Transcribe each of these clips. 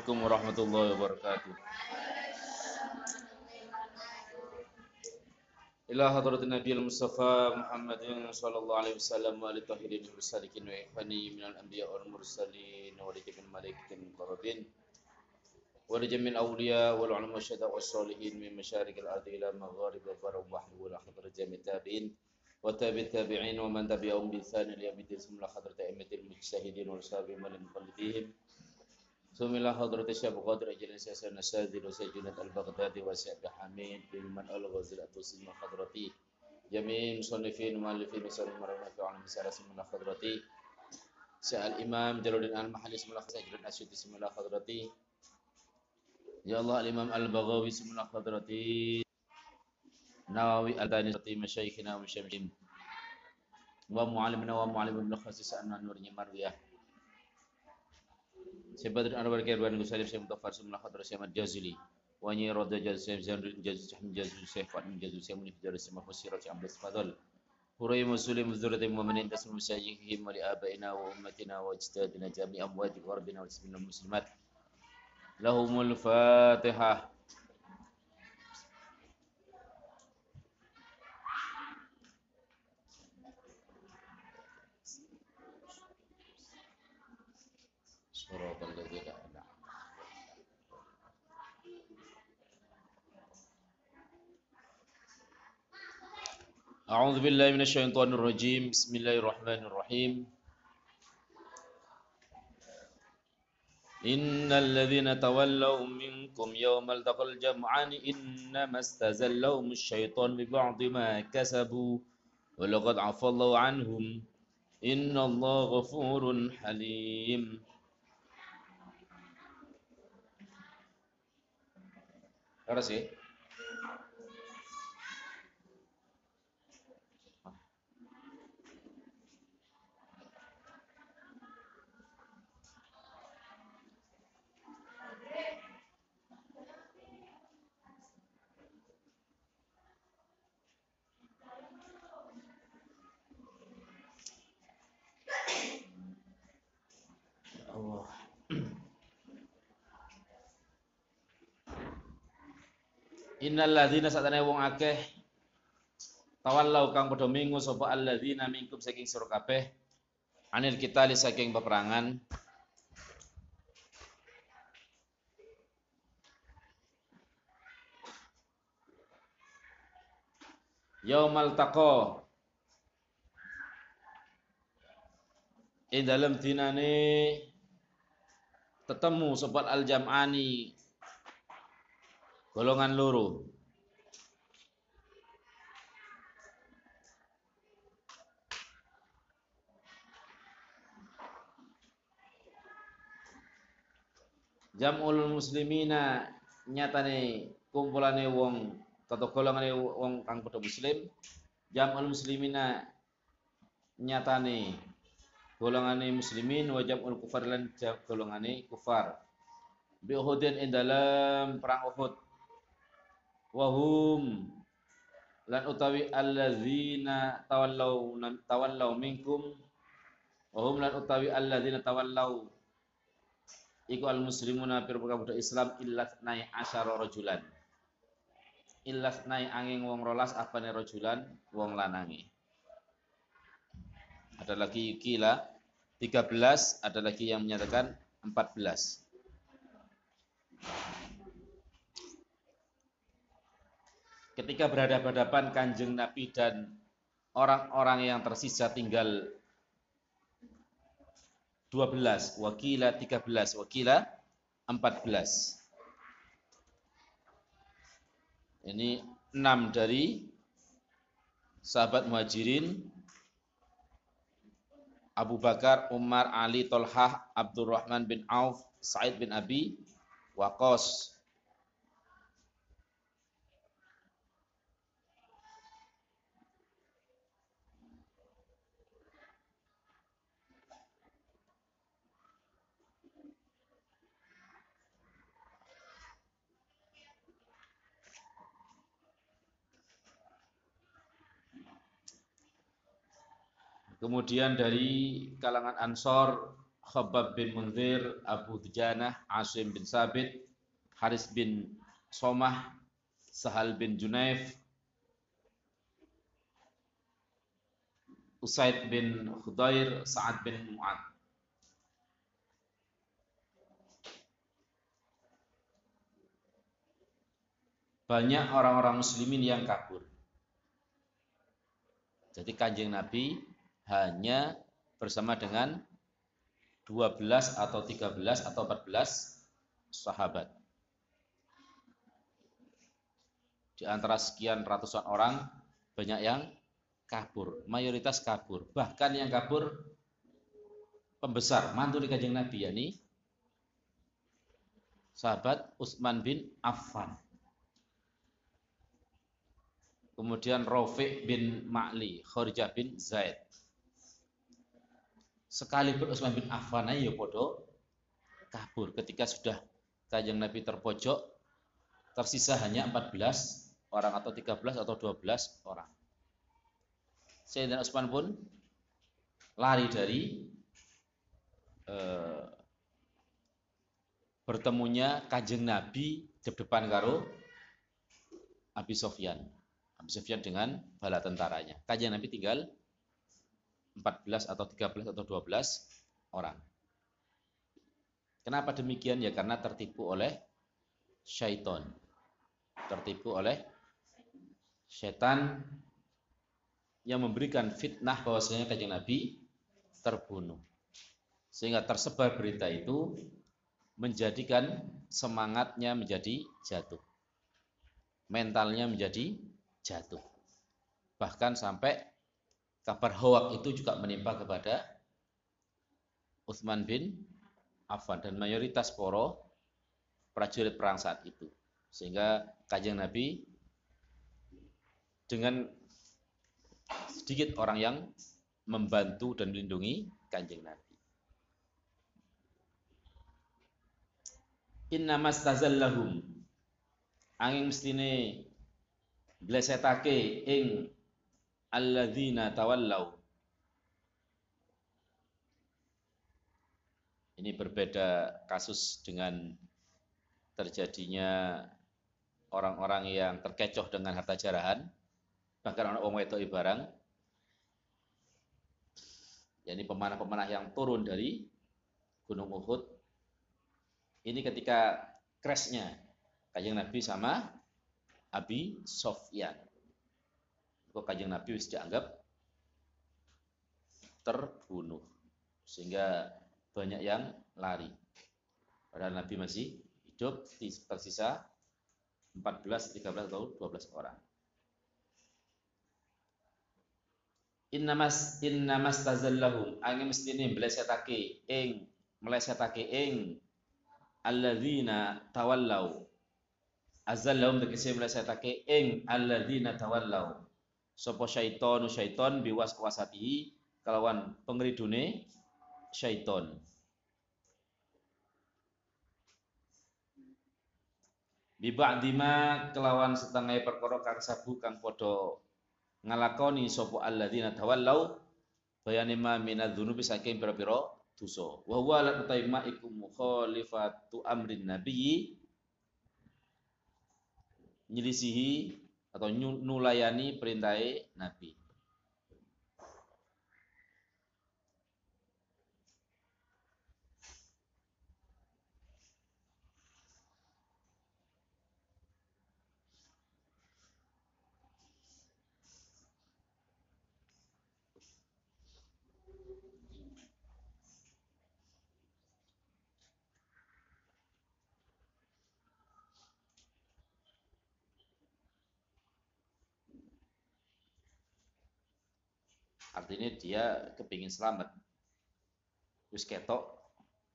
Assalamualaikum warahmatullahi wabarakatuh. إلى حضرة النبي المصطفى محمد صلى الله عليه وسلم وآل الطاهرين والصادقين وإخواني من الأنبياء والمرسلين ولجميع الملائكة المقربين ولجميع الأولياء والعلماء والشهداء والصالحين من مشارق الأرض إلى مغارب البر والبحر وإلى حضرة جميع التابعين وتابع التابعين ومن تبعهم بإحسان إلى يوم الدين ثم حضرة أئمة المجتهدين والصابرين والمقلدين ثم إلى حضرة الشيخ قدر أجل أساس النساجد وسجنة البغدادي وسعد حميد بن من الغزر التوسيم الخضرتي جميع مصنفين ومؤلفين وسلم مرحبا في عالم سلاسل من الخضرتي سأل الإمام جلال المحلي اسم الله خضرتي أجل أسيد اسم الله خضرتي يا الله الإمام البغوي اسم الله خضرتي نووي أداني سطي مشايخنا ومشامشين ومعلمنا ومعلم ابن خصيص أن نور نمر وياه سبادر أنوار كيربان غسالي سيم دفار سيم لحد رسيم الجزلي وني رضا جز سيم زن جز سيم جز سيم فات من جز سيم نفدا رسيم فسيرة أمبل فضل. هري مسلم مزدورة المؤمنين دس مساجيهم ولآبائنا وأمتنا واجتادنا جميع أموات وربنا وسبنا المسلمات. لهم الفاتحة. أعوذ بالله من الشيطان الرجيم. بسم الله الرحمن الرحيم. إن الذين تولوا منكم يوم التقى الجمعان إنما استزلهم الشيطان ببعض ما كسبوا ولقد عفى الله عنهم. إن الله غفور حليم. Ahora sí. Innal ladzina satane wong akeh tawallau kang padha mingu sapa alladzina minkum saking sira kabeh anil kitali saking peperangan. Yaumal taqa Ing dalam dinane ketemu sobat al-jam'ani golongan loro. Jamul muslimina nyatane kumpulane wong atau golongane wong kang padha muslim. Jamul muslimina nyatane golongane muslimin. Wa jamul kufar lan golongane kufar. Bi Uhudin ing dalam perang Uhud wahum. Lan utawi alladzina tawallau tawallau minkum. Wahum lan utawi alladzina tawallau. Iku al muslimuna pir budak Islam illa nai asyara rajulan illa nai angin wong rolas apane rajulan wong lanangi ada lagi kila 13 ada lagi yang menyatakan 14 ketika berhadapan-hadapan kanjeng Nabi dan orang-orang yang tersisa tinggal 12, wakila 13, wakila 14. Ini 6 dari sahabat muhajirin Abu Bakar, Umar, Ali, Tolhah, Abdurrahman bin Auf, Said bin Abi, Waqas, Kemudian dari kalangan Ansor Khabbab bin Munzir, Abu Dujanah, Asim bin Sabit, Haris bin Somah, Sahal bin Junaif, Usaid bin Khudair, Sa'ad bin Mu'ad. Banyak orang-orang muslimin yang kabur. Jadi kanjeng Nabi hanya bersama dengan 12 atau 13 atau 14 sahabat. Di antara sekian ratusan orang banyak yang kabur, mayoritas kabur. Bahkan yang kabur pembesar, mantu di kanjeng Nabi yakni sahabat Utsman bin Affan. Kemudian Rafiq bin Ma'li, Kharijah bin Zaid. Sekalipun Utsman bin Affan ayo podo kabur ketika sudah kanjeng Nabi terpojok tersisa hanya 14 orang atau 13 atau 12 orang. Sayyidina Utsman pun lari dari eh, bertemunya kanjeng Nabi di depan karo Abi Sofyan. Abi Sofyan dengan bala tentaranya. Kanjeng Nabi tinggal 14 atau 13 atau 12 orang. Kenapa demikian? Ya karena tertipu oleh syaitan. Tertipu oleh setan yang memberikan fitnah bahwasanya kanjeng Nabi terbunuh. Sehingga tersebar berita itu menjadikan semangatnya menjadi jatuh. Mentalnya menjadi jatuh. Bahkan sampai kabar hoak itu juga menimpa kepada Utsman bin Affan dan mayoritas poro prajurit perang saat itu. Sehingga kajang Nabi dengan sedikit orang yang membantu dan melindungi kanjeng Nabi. Inna mastazallahum angin mestine blesetake ing alladzina tawallau. Ini berbeda kasus dengan terjadinya orang-orang yang terkecoh dengan harta jarahan bahkan anak wong wedok barang. Yakni pemanah-pemanah yang turun dari Gunung Uhud. Ini ketika crashnya kajang Nabi sama Abi Sofyan kok kajang Nabi bisa dianggap terbunuh? Sehingga banyak yang lari. Padahal Nabi masih hidup tersisa 14, 13 atau 12 orang. Innamas innamas tazallahum angin mestine melesetake ing melesetake ing alladzina tawallau. Azallahum tegese melesetake ing alladzina tawallau sapa syaitonu syaiton biwas kuasati kalawan pengridune syaiton bi ba'dima kelawan setengah perkara kang sabu kang padha ngalakoni sapa alladzina tawallau bayane ma minadz-dzunubi saking pira-pira dosa. Wa huwa la utaima iku mukhalifatu amrin nabiyyi nyelisihi atau nulayani perintahe nabi. Artinya dia kepingin selamat. Wis ketok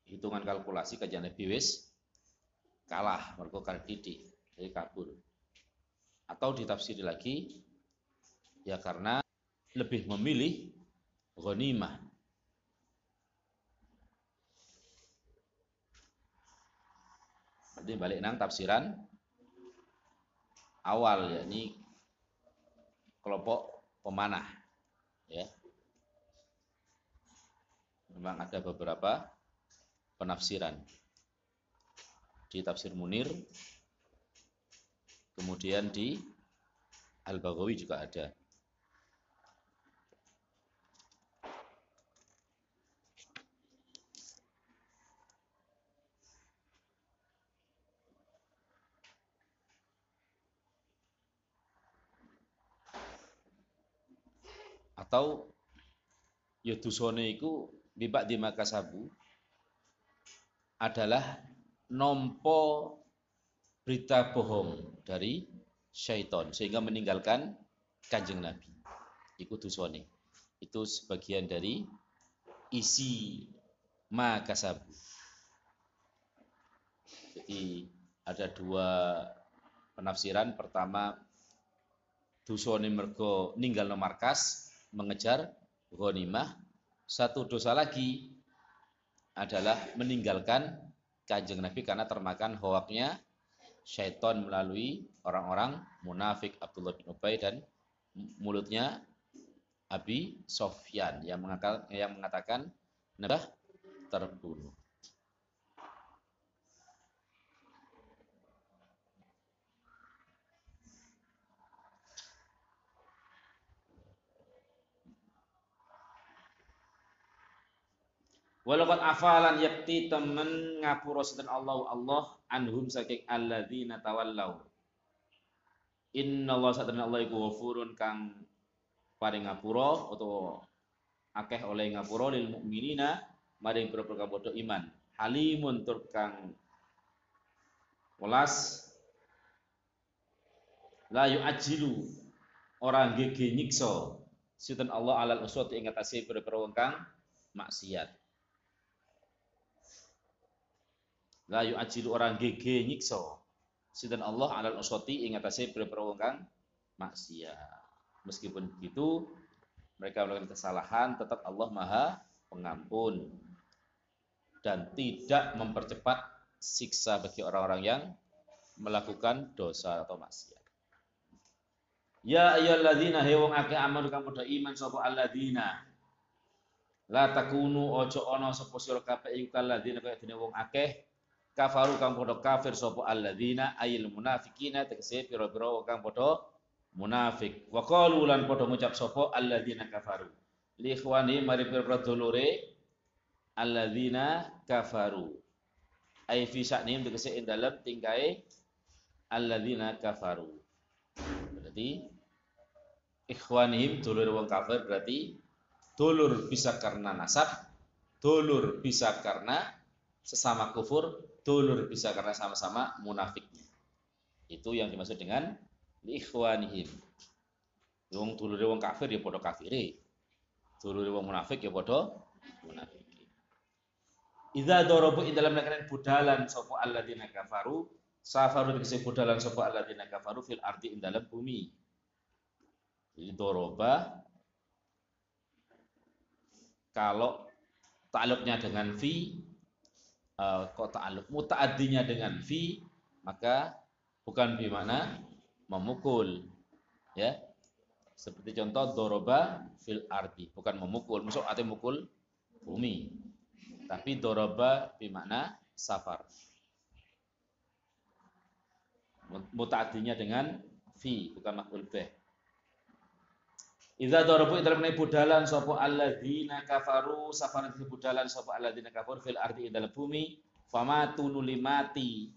hitungan kalkulasi kajian Nabi wis kalah mergo didik jadi kabur. Atau ditafsiri lagi ya karena lebih memilih ghanimah. Berarti balik nang tafsiran awal yakni kelompok pemanah ya memang ada beberapa penafsiran. Di tafsir Munir, kemudian di Al-Baghawi juga ada. Atau ya dosane iku bibak di makasabu adalah nompo berita bohong dari syaitan sehingga meninggalkan kanjeng Nabi. Iku dosane. Itu sebagian dari isi makasabu. Jadi ada dua penafsiran. Pertama, dosane mergo ninggal markas mengejar ghanimah satu dosa lagi adalah meninggalkan kanjeng Nabi karena termakan hoaknya syaitan melalui orang-orang munafik Abdullah bin Ubay dan mulutnya Abi Sofyan yang mengatakan, yang mengatakan Nabi terbunuh. Walaupun afalan yakti temen ngapura sinten Allah Allah anhum saking alladzina tawallau. Inna Allah satana Allah iku ghafurun kang paring ngapura utawa akeh oleh ngapura lil mukminina maring pira-pira iman. Halimun tur kang welas la yu'ajilu orang gege nyiksa sinten Allah alal uswati ing atase pira-pira kang maksiat. La yu'ajilu orang gege nyiksa sinten Allah alal uswati ing atase pira-pira wong kang maksiat. Meskipun begitu mereka melakukan kesalahan tetap Allah Maha Pengampun dan tidak mempercepat siksa bagi orang-orang yang melakukan dosa atau maksiat. Ya ayyuhalladzina he wong akeh amal kang padha iman sapa alladzina La takunu ojo ono sapa sira kabeh iku kalladzina kaya dene wong akeh kafaru kang padha kafir sapa alladzina ayil munafiqina tegese pira-pira kang padha munafik. Wa qalu lan padha ngucap sapa alladzina kafaru. Li ikhwani mari pira-pira dulure alladzina kafaru. Ai fi sya'nihim tegese ing dalem tingkae kafaru. Berarti ikhwanihim dulur wong kafir berarti dulur bisa karena nasab dulur bisa karena sesama kufur dulur bisa karena sama-sama munafiknya. Itu yang dimaksud dengan ikhwanihim. Wong dulur wong kafir ya padha kafire. Dulur wong munafik ya padha munafik. Idza darabu ing dalam nekanan budalan sapa alladzina kafaru, safaru dikese budalan sapa alladzina kafaru fil ardi ing dalam bumi. Jadi doroba kalau takluknya dengan fi uh, kok ta'alluq? Mutaaddinya dengan fi maka bukan bi mana? Memukul. Ya. Seperti contoh doroba fil ardi. Bukan memukul. Masuk atau mukul bumi. Tapi doroba bi mana? Safar. Mutaaddinya dengan fi bukan makul bih Idza darabu dalam menai budalan sapa alladzina kafaru safaran di budalan sapa alladzina kafaru fil ardi dalam bumi fama tunuli mati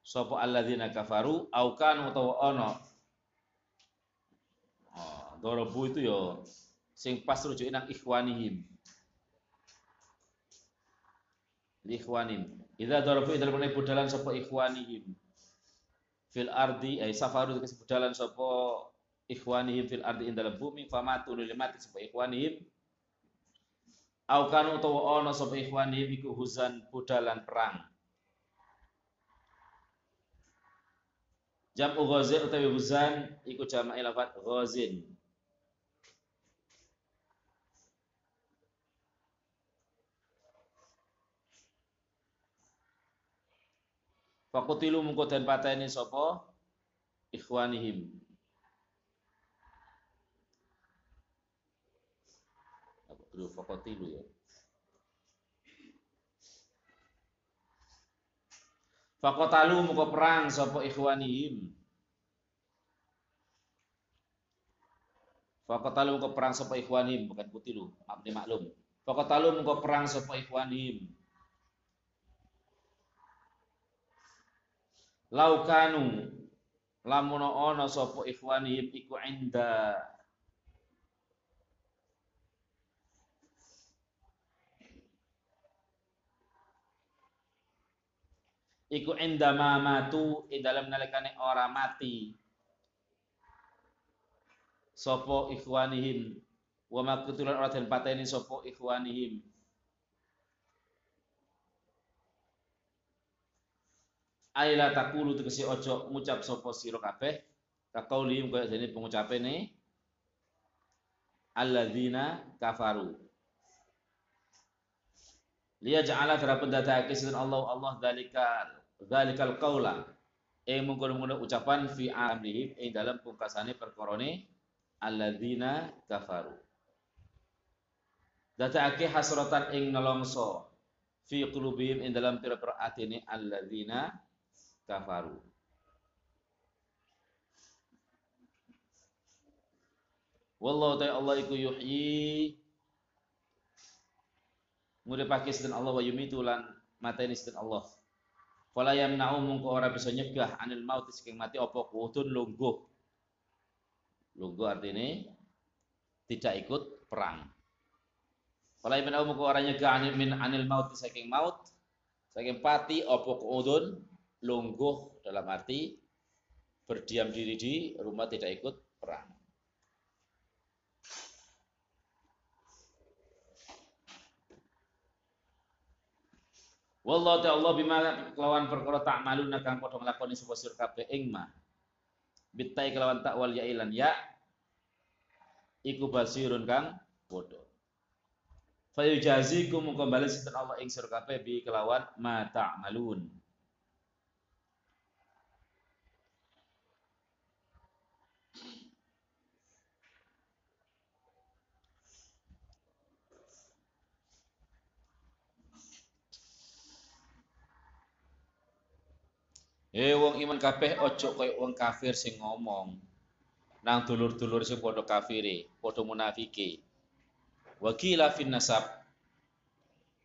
sapa alladzina kafaru au kan utawa ana oh, darabu itu yo sing pas rujuk nang ikhwanihim. Ikhwanim. Idza darabu dalam menai budalan sapa ikhwanihim. Fil ardi ay safaru di budalan sapa ikhwanihim fil ardi ing dalam bumi famatu lil mati sapa ikhwanihim. Au kanu utawa ana sapa ikhwanihim iku huzan budalan perang. Jam'u ghazin utawi huzan iku jama'i lafat ghazin. Fakutilu mungko den pateni sapa ikhwanihim fakotilu ya. Fakotalu muka perang sopo ikhwanihim. Fakotalu muka perang sopo ikhwanihim bukan kutilu, abdi maklum. Fakotalu muka perang sopo ikhwanihim. Laukanu lamuno ono sopo ikhwanihim iku indah iku indama matu ing dalam nalikane ora mati. Sapa ikhwanihim? Wa makutulan ora den pateni sapa ikhwanihim? Aila takulu tegese ojo ngucap sapa sira kabeh. Kaqaulihim kaya dene pengucapene alladzina kafaru. Liya ja'ala dara pendadake sinten Allah Allah dalikal zalikal qaula e mungkon-mungkon ucapan fi amrihim ing dalam pungkasane perkorone alladzina kafaru. Dadake hasratan ing nelongso. Fi qulubihim ing dalam pira-pira atine alladzina kafaru. Wallahu ta'ala Allah iku yuhyi. Nguripake sinten Allah wa yumitu lan mateni sinten Allah Fala yamna'u mungko ora bisa nyegah anil maut saking mati apa kuwudun lungguh. Lungguh artinya tidak ikut perang. Fala yamna'u mungko ora nyegah anil min anil maut saking maut saking pati apa kuwudun lungguh dalam arti berdiam diri di rumah tidak ikut perang. Wallahu ta'ala bima kelawan perkara ta'maluna kang padha nglakoni sapa sira kabeh ing ma. Bitai kelawan tak wal ya ilan ya iku basirun kang padha. Fa yujazikum mung kembali sinten Allah ing sira kabeh bi kelawan ma ta'malun. Eh wong iman kabeh ojo koyo wong kafir sing ngomong. Nang dulur-dulur sing padha kafire, padha munafike. Wa qila fin nasab.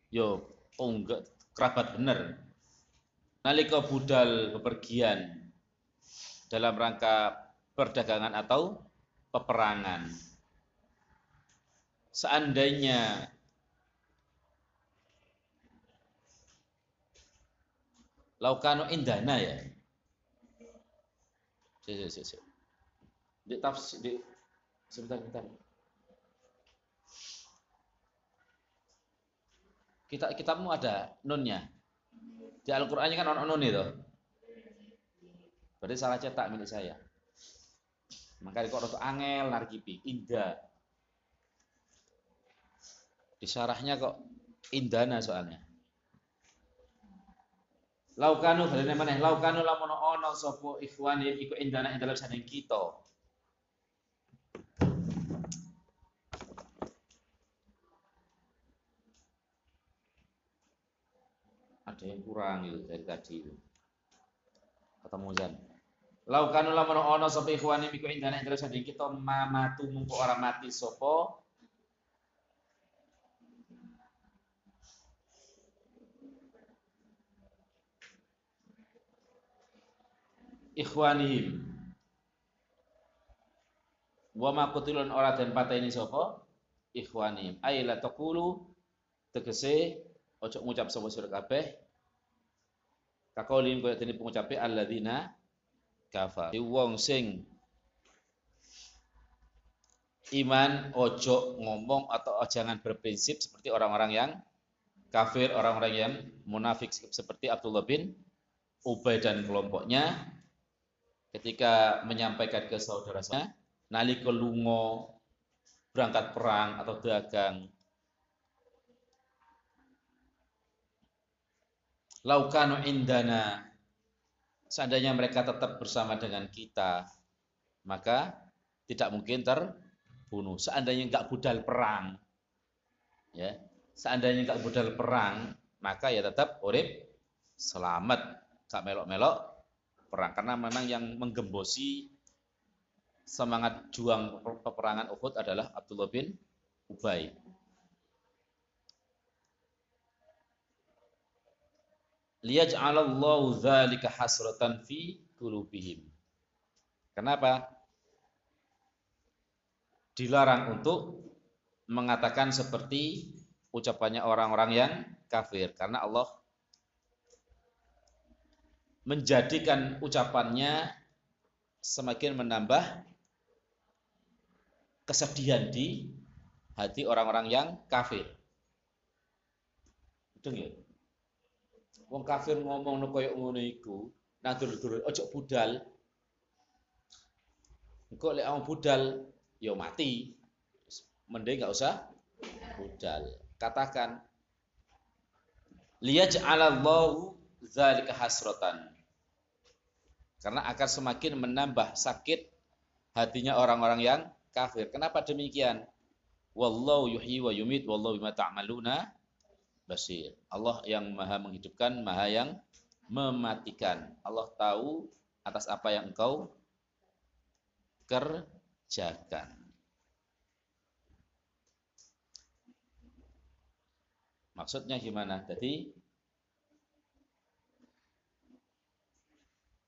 Yo, oh kerabat bener. Nalika budal bepergian dalam rangka perdagangan atau peperangan. Seandainya Laukano indana ya. Si, si, si. Di tafsir di sebentar sebentar. Kita kitabmu ada nunnya. Di Al-Qur'annya kan ono nun itu. Berarti salah cetak milik saya. Maka kok roto angel narkipi, indah. Di syarahnya kok indana soalnya. Laukanu balene maneh laukanu lamun ana sapa ikhwani iku indana ing dalem saning kita. Ada yang kurang itu dari tadi itu. Ketemu Zan. Laukanu lamun ana sapa ikhwani iku indana ing dalem saning kita mamatu mungko ora mati sapa ikhwanihim. Wa ma qutilun ora den pateni sapa? Ikhwanihim. Ay la taqulu tegese ojo ngucap sapa sira kabeh. Kakaulin kaya dene pengucape alladzina kafar wong sing iman ojo ngomong atau jangan berprinsip seperti orang-orang yang kafir, orang-orang yang munafik seperti Abdullah bin Ubay dan kelompoknya ketika menyampaikan ke saudara-saudara nalika lunga berangkat perang atau dagang laukanu indana seandainya mereka tetap bersama dengan kita maka tidak mungkin terbunuh. Seandainya enggak budal perang ya seandainya enggak budal perang maka ya tetap urip selamat. Sak melok-melok perang karena memang yang menggembosi semangat juang peperangan Uhud adalah Abdullah bin Ubay. Liyaj'alallahu dzalika hasratan fi qulubihim. Kenapa? Dilarang untuk mengatakan seperti ucapannya orang-orang yang kafir karena Allah menjadikan ucapannya semakin menambah kesedihan di hati orang-orang yang kafir. Itu ya. Wong kafir ngomong no koyo ngono iku, nang dulur-dulur ojo budal. Engko lek wong budal ya mati. Mending enggak usah budal. Katakan liyaj'alallahu dzalika hasratan. Karena akan semakin menambah sakit hatinya orang-orang yang kafir. Kenapa demikian? Wallahu yuhyi wa yumit wallahu bima ta'maluna basir. Allah yang maha menghidupkan, maha yang mematikan. Allah tahu atas apa yang engkau kerjakan. Maksudnya gimana? Jadi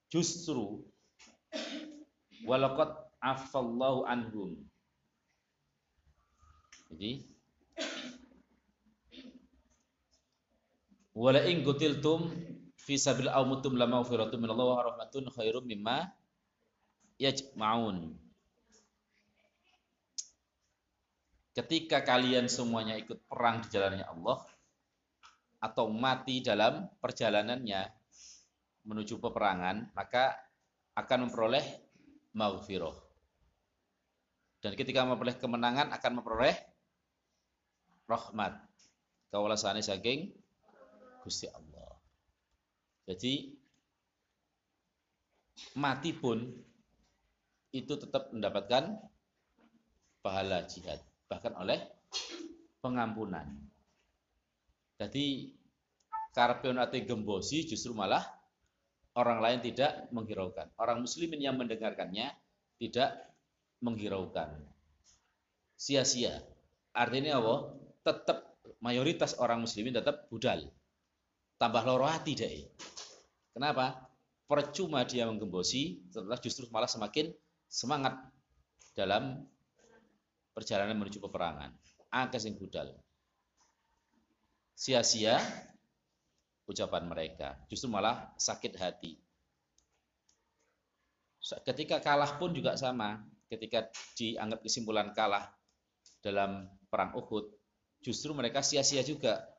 justru walaqad afallahu anhum. Jadi Wala in qutiltum fi sabil aw mutum la maghfiratun min Allah wa rahmatun khairum mimma yajma'un. Ketika kalian semuanya ikut perang di jalannya Allah atau mati dalam perjalanannya menuju peperangan, maka akan memperoleh maghfirah. Dan ketika memperoleh kemenangan akan memperoleh rahmat. Kawalasane saking Gusti Allah. Jadi mati pun itu tetap mendapatkan pahala jihad bahkan oleh pengampunan. Jadi karpion atau gembosi justru malah orang lain tidak menghiraukan. Orang muslimin yang mendengarkannya tidak menghiraukan. Sia-sia. Artinya apa? Tetap mayoritas orang muslimin tetap budal tambah loro hati deh. Kenapa? Percuma dia menggembosi, setelah justru malah semakin semangat dalam perjalanan menuju peperangan. Angka sing budal. Sia-sia ucapan mereka, justru malah sakit hati. Ketika kalah pun juga sama, ketika dianggap kesimpulan kalah dalam perang Uhud, justru mereka sia-sia juga.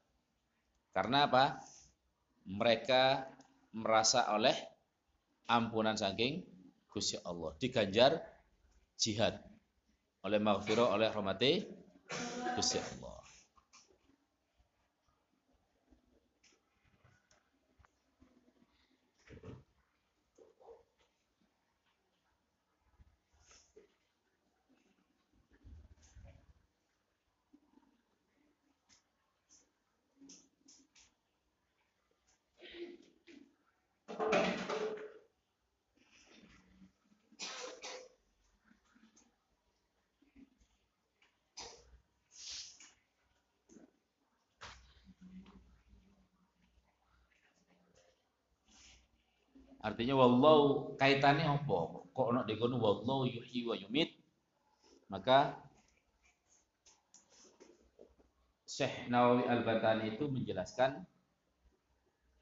Karena apa? mereka merasa oleh ampunan saking Gusti Allah diganjar jihad oleh maghfirah oleh rahmati Gusti Allah Artinya wallahu kaitannya apa? Kok ono dikono wallahu yuhyi wa yumit? Maka Syekh Nawawi Al-Batani itu menjelaskan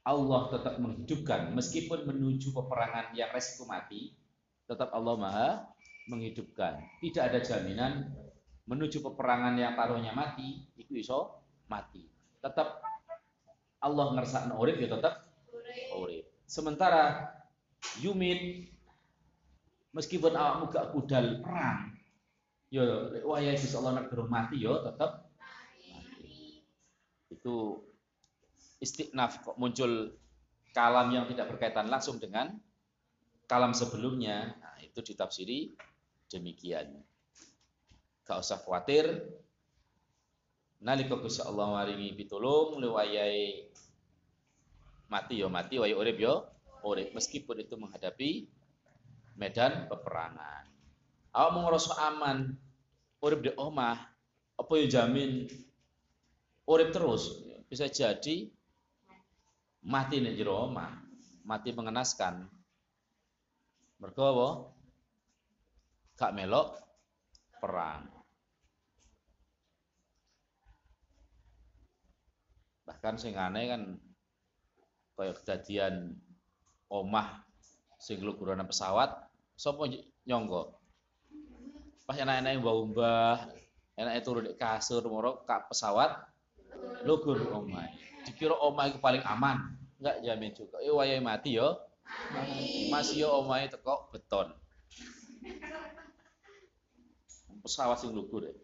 Allah tetap menghidupkan meskipun menuju peperangan yang resiko mati, tetap Allah Maha menghidupkan. Tidak ada jaminan menuju peperangan yang taruhnya mati, itu iso mati. Tetap Allah ngersakno urip ya tetap. Sementara Yumit meskipun awakmu gak budal perang, yo waya Gusti Allah nak mati yo tetap. Itu istiqnaf kok muncul kalam yang tidak berkaitan langsung dengan kalam sebelumnya. Nah, itu ditafsiri demikian. Gak usah khawatir. Nalika Gusti Allah maringi pitulung lewayai mati yo mati, wae urip yo urip meskipun itu menghadapi medan peperangan. Awak mau ngerasa aman urip di omah, apa yang jamin urip terus? Bisa jadi mati nih jero omah, mati mengenaskan. Mergo apa? Gak melok perang. Bahkan sing aneh kan kayak kejadian omah sing luguran pesawat, sapa nyongko? Pas enak-enak mbah-mbah, enak turun di kasur moro kak pesawat lugur omah. Dikira omah itu paling aman. Enggak jamin juga. Eh wayai mati yo. Masih yo omah itu kok beton. Pesawat sing lugur ya.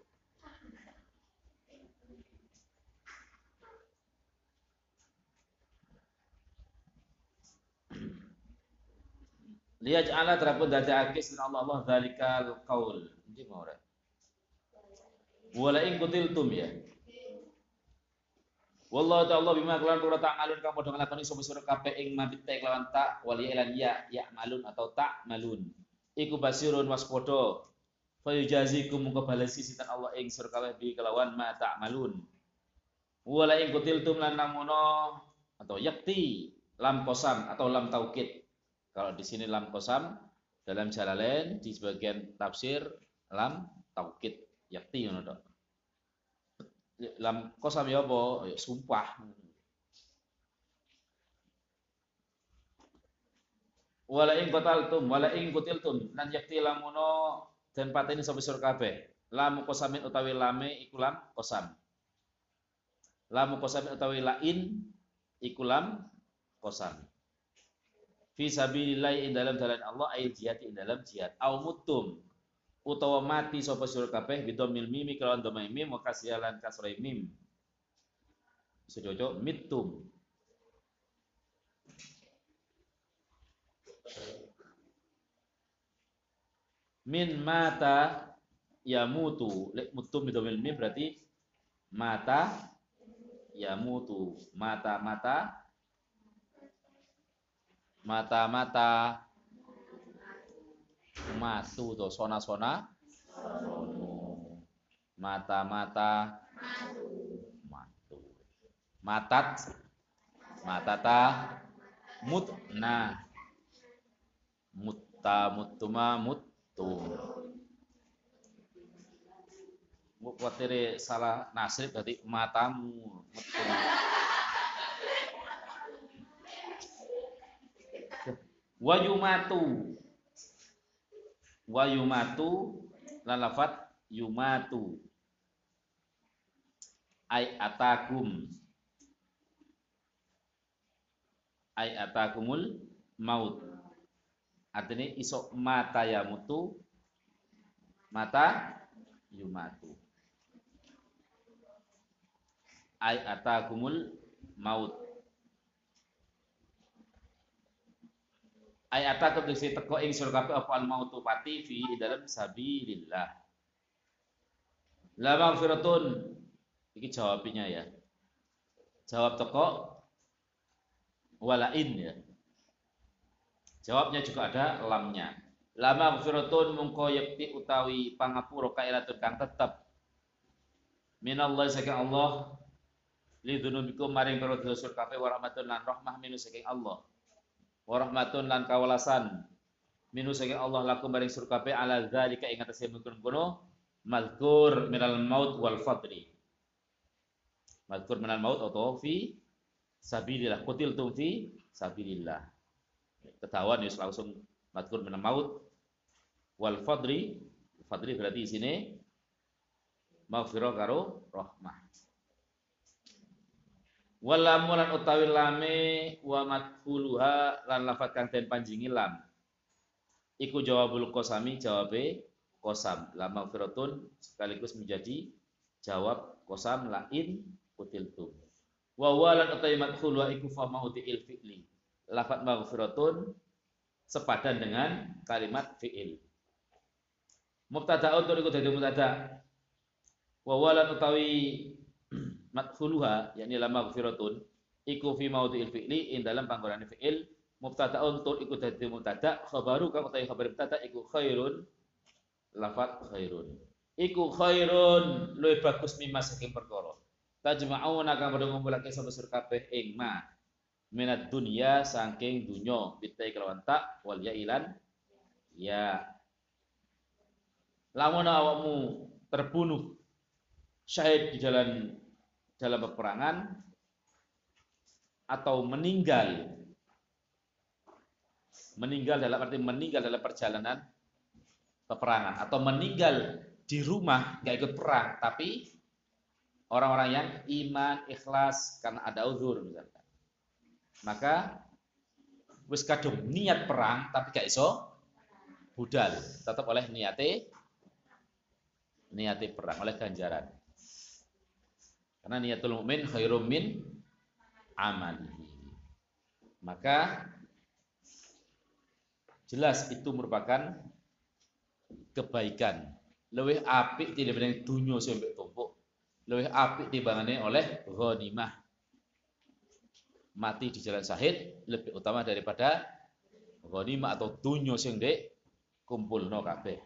Liyaj'ala terapun dadi akis min Allah Allah dzalikal qaul. Ndi mau ora? Wala in kutiltum ya. Wallahu ta'ala bima kelan kula ta'malun kamu padha nglakoni sapa sira kabeh ing mabit ta kelawan tak wali ilan ya ya malun atau tak malun. Iku basirun waspada. Fa yujazikum mung balesi sinten Allah ing sira kabeh bi kelawan ma ta'malun. Wala in kutiltum lan namono atau yakti lam kosam atau lam taukid kalau di sini lam kosam dalam jalalain di sebagian tafsir lam taukid yakti ngono dok. Lam kosam ya apa? Ya, sumpah. Wala ing qataltum wala ing qutiltum lan yakti lamuno dan pateni sapa sira kabeh. Lam kosamin utawi lame iku lam kosam. Lam kosamin utawi lain iku lam kosam fi sabilillah ing dalam jalan Allah ay jihad ing dalam jihad. Au mutum utawa mati sapa sira kabeh bidomil mimi kelawan domai mim wa kasialan kasrai mim. Sejojo mitum. Min mata ya mutu lek mutum bidomil mim berarti mata ya mutu mata mata mata-mata. Matu to sona-sona. Mata-mata. Matu. Matat. Matata. Mutna. Mutta mutuma muttu. Kuatire salah nasib berarti matamu mutuma Wayumatu. Wayumatu lan lafat yumatu. Ai atakum. Ai atakumul maut. Artinya isok mata ya mutu mata yumatu. Ai atakumul maut. Ayat atakum diksi teko ing sira kabeh apa al mautu pati fi dalam sabilillah. La maghfiratun iki jawabnya ya. Jawab teko walain ya. Jawabnya juga ada lamnya. La maghfiratun mungko yakti utawi pangapura kairatun kang tetep minallah saking Allah li dunubikum maring karo dosa kabeh wa rahmatun lan rahmah saking Allah warahmatun lan kawalasan. Minu saking Allah lakum maring sur kabeh ala zalika ing atase mungkun kono mazkur minal maut wal fadri mazkur minal maut atau fi sabilillah tum fi sabilillah. Ketahuan ya langsung mazkur minal maut wal fadri fadri berarti di sini maghfirah karo rahmah Walamu lan utawi lame wa madkhuluha lan lafat kang den panjingi lam. Iku jawabul qasami jawabe kosam. Lama firatun sekaligus menjadi jawab kosam lain utiltum. Wa walan utawi madkhulu iku fa il fi'li. Lafat maghfiratun sepadan dengan kalimat fi'il. Mubtada'un tur iku dadi mubtada. Wa walan utawi madkhuluha yakni la maghfiratun iku fi maudhi'il fi'li in dalam panggonan fi'il mubtadaun tur iku dadi mubtada khabaru kang utawi khabar mubtada iku khairun lafat khairun. Iku khairun luwih bagus mimma saking perkara. Tajma'una kang padha ngumpulake sapa sur kabeh ing ma minat dunya saking dunya bitai kelawan tak wal ya ilan ya. Lamun awakmu terbunuh syahid di jalan dalam peperangan atau meninggal. Meninggal dalam arti meninggal dalam perjalanan peperangan atau meninggal di rumah nggak ikut perang tapi orang-orang yang iman ikhlas karena ada uzur misalkan. Maka wis kadung niat perang tapi gak iso budal. Tetap oleh niate niate perang oleh ganjaran karena niatul mukmin khairum min amalihi. Maka jelas itu merupakan kebaikan. Lebih apik tidak benar dunia sampai tumpuk. Lebih apik timbangane oleh ghanimah. Mati di jalan sahid lebih utama daripada ghanimah atau dunia sing dek kumpulno kabeh.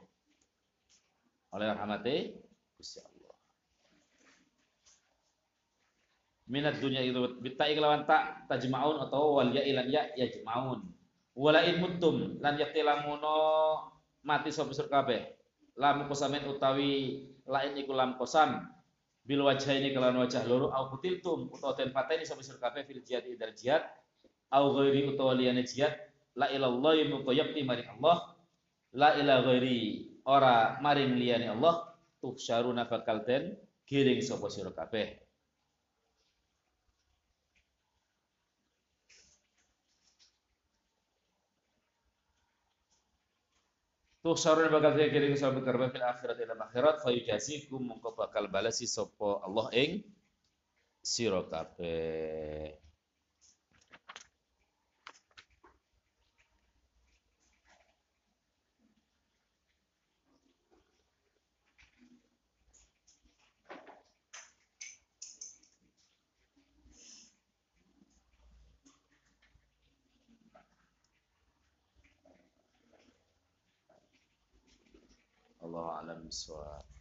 Oleh rahmati Gusti Allah minat dunia itu. Bitai kelawan tak tajmaun atau wal ya ilan ya yajmaun wala in mutum lan yakti lamuno mati sapa sur kabeh. Lam kosamen utawi lain iku lam kosam. Bil wajah ini kelawan wajah loro au kutiltum utawa den pateni sapa sur kabeh fil jihad idar jihad. Au ghairi utawa liyane jihad. La ilallahi muqayyabti mari Allah. La ila ghairi ora maring liyane Allah. Tuhsyaruna bakal den giring sapa sira kabeh Tuh sarun bakal kirim sampai karba fil akhirat ila akhirat fa yujazikum mongko bakal balasi sapa Allah ing sira kabeh. Alhamisi wa uh,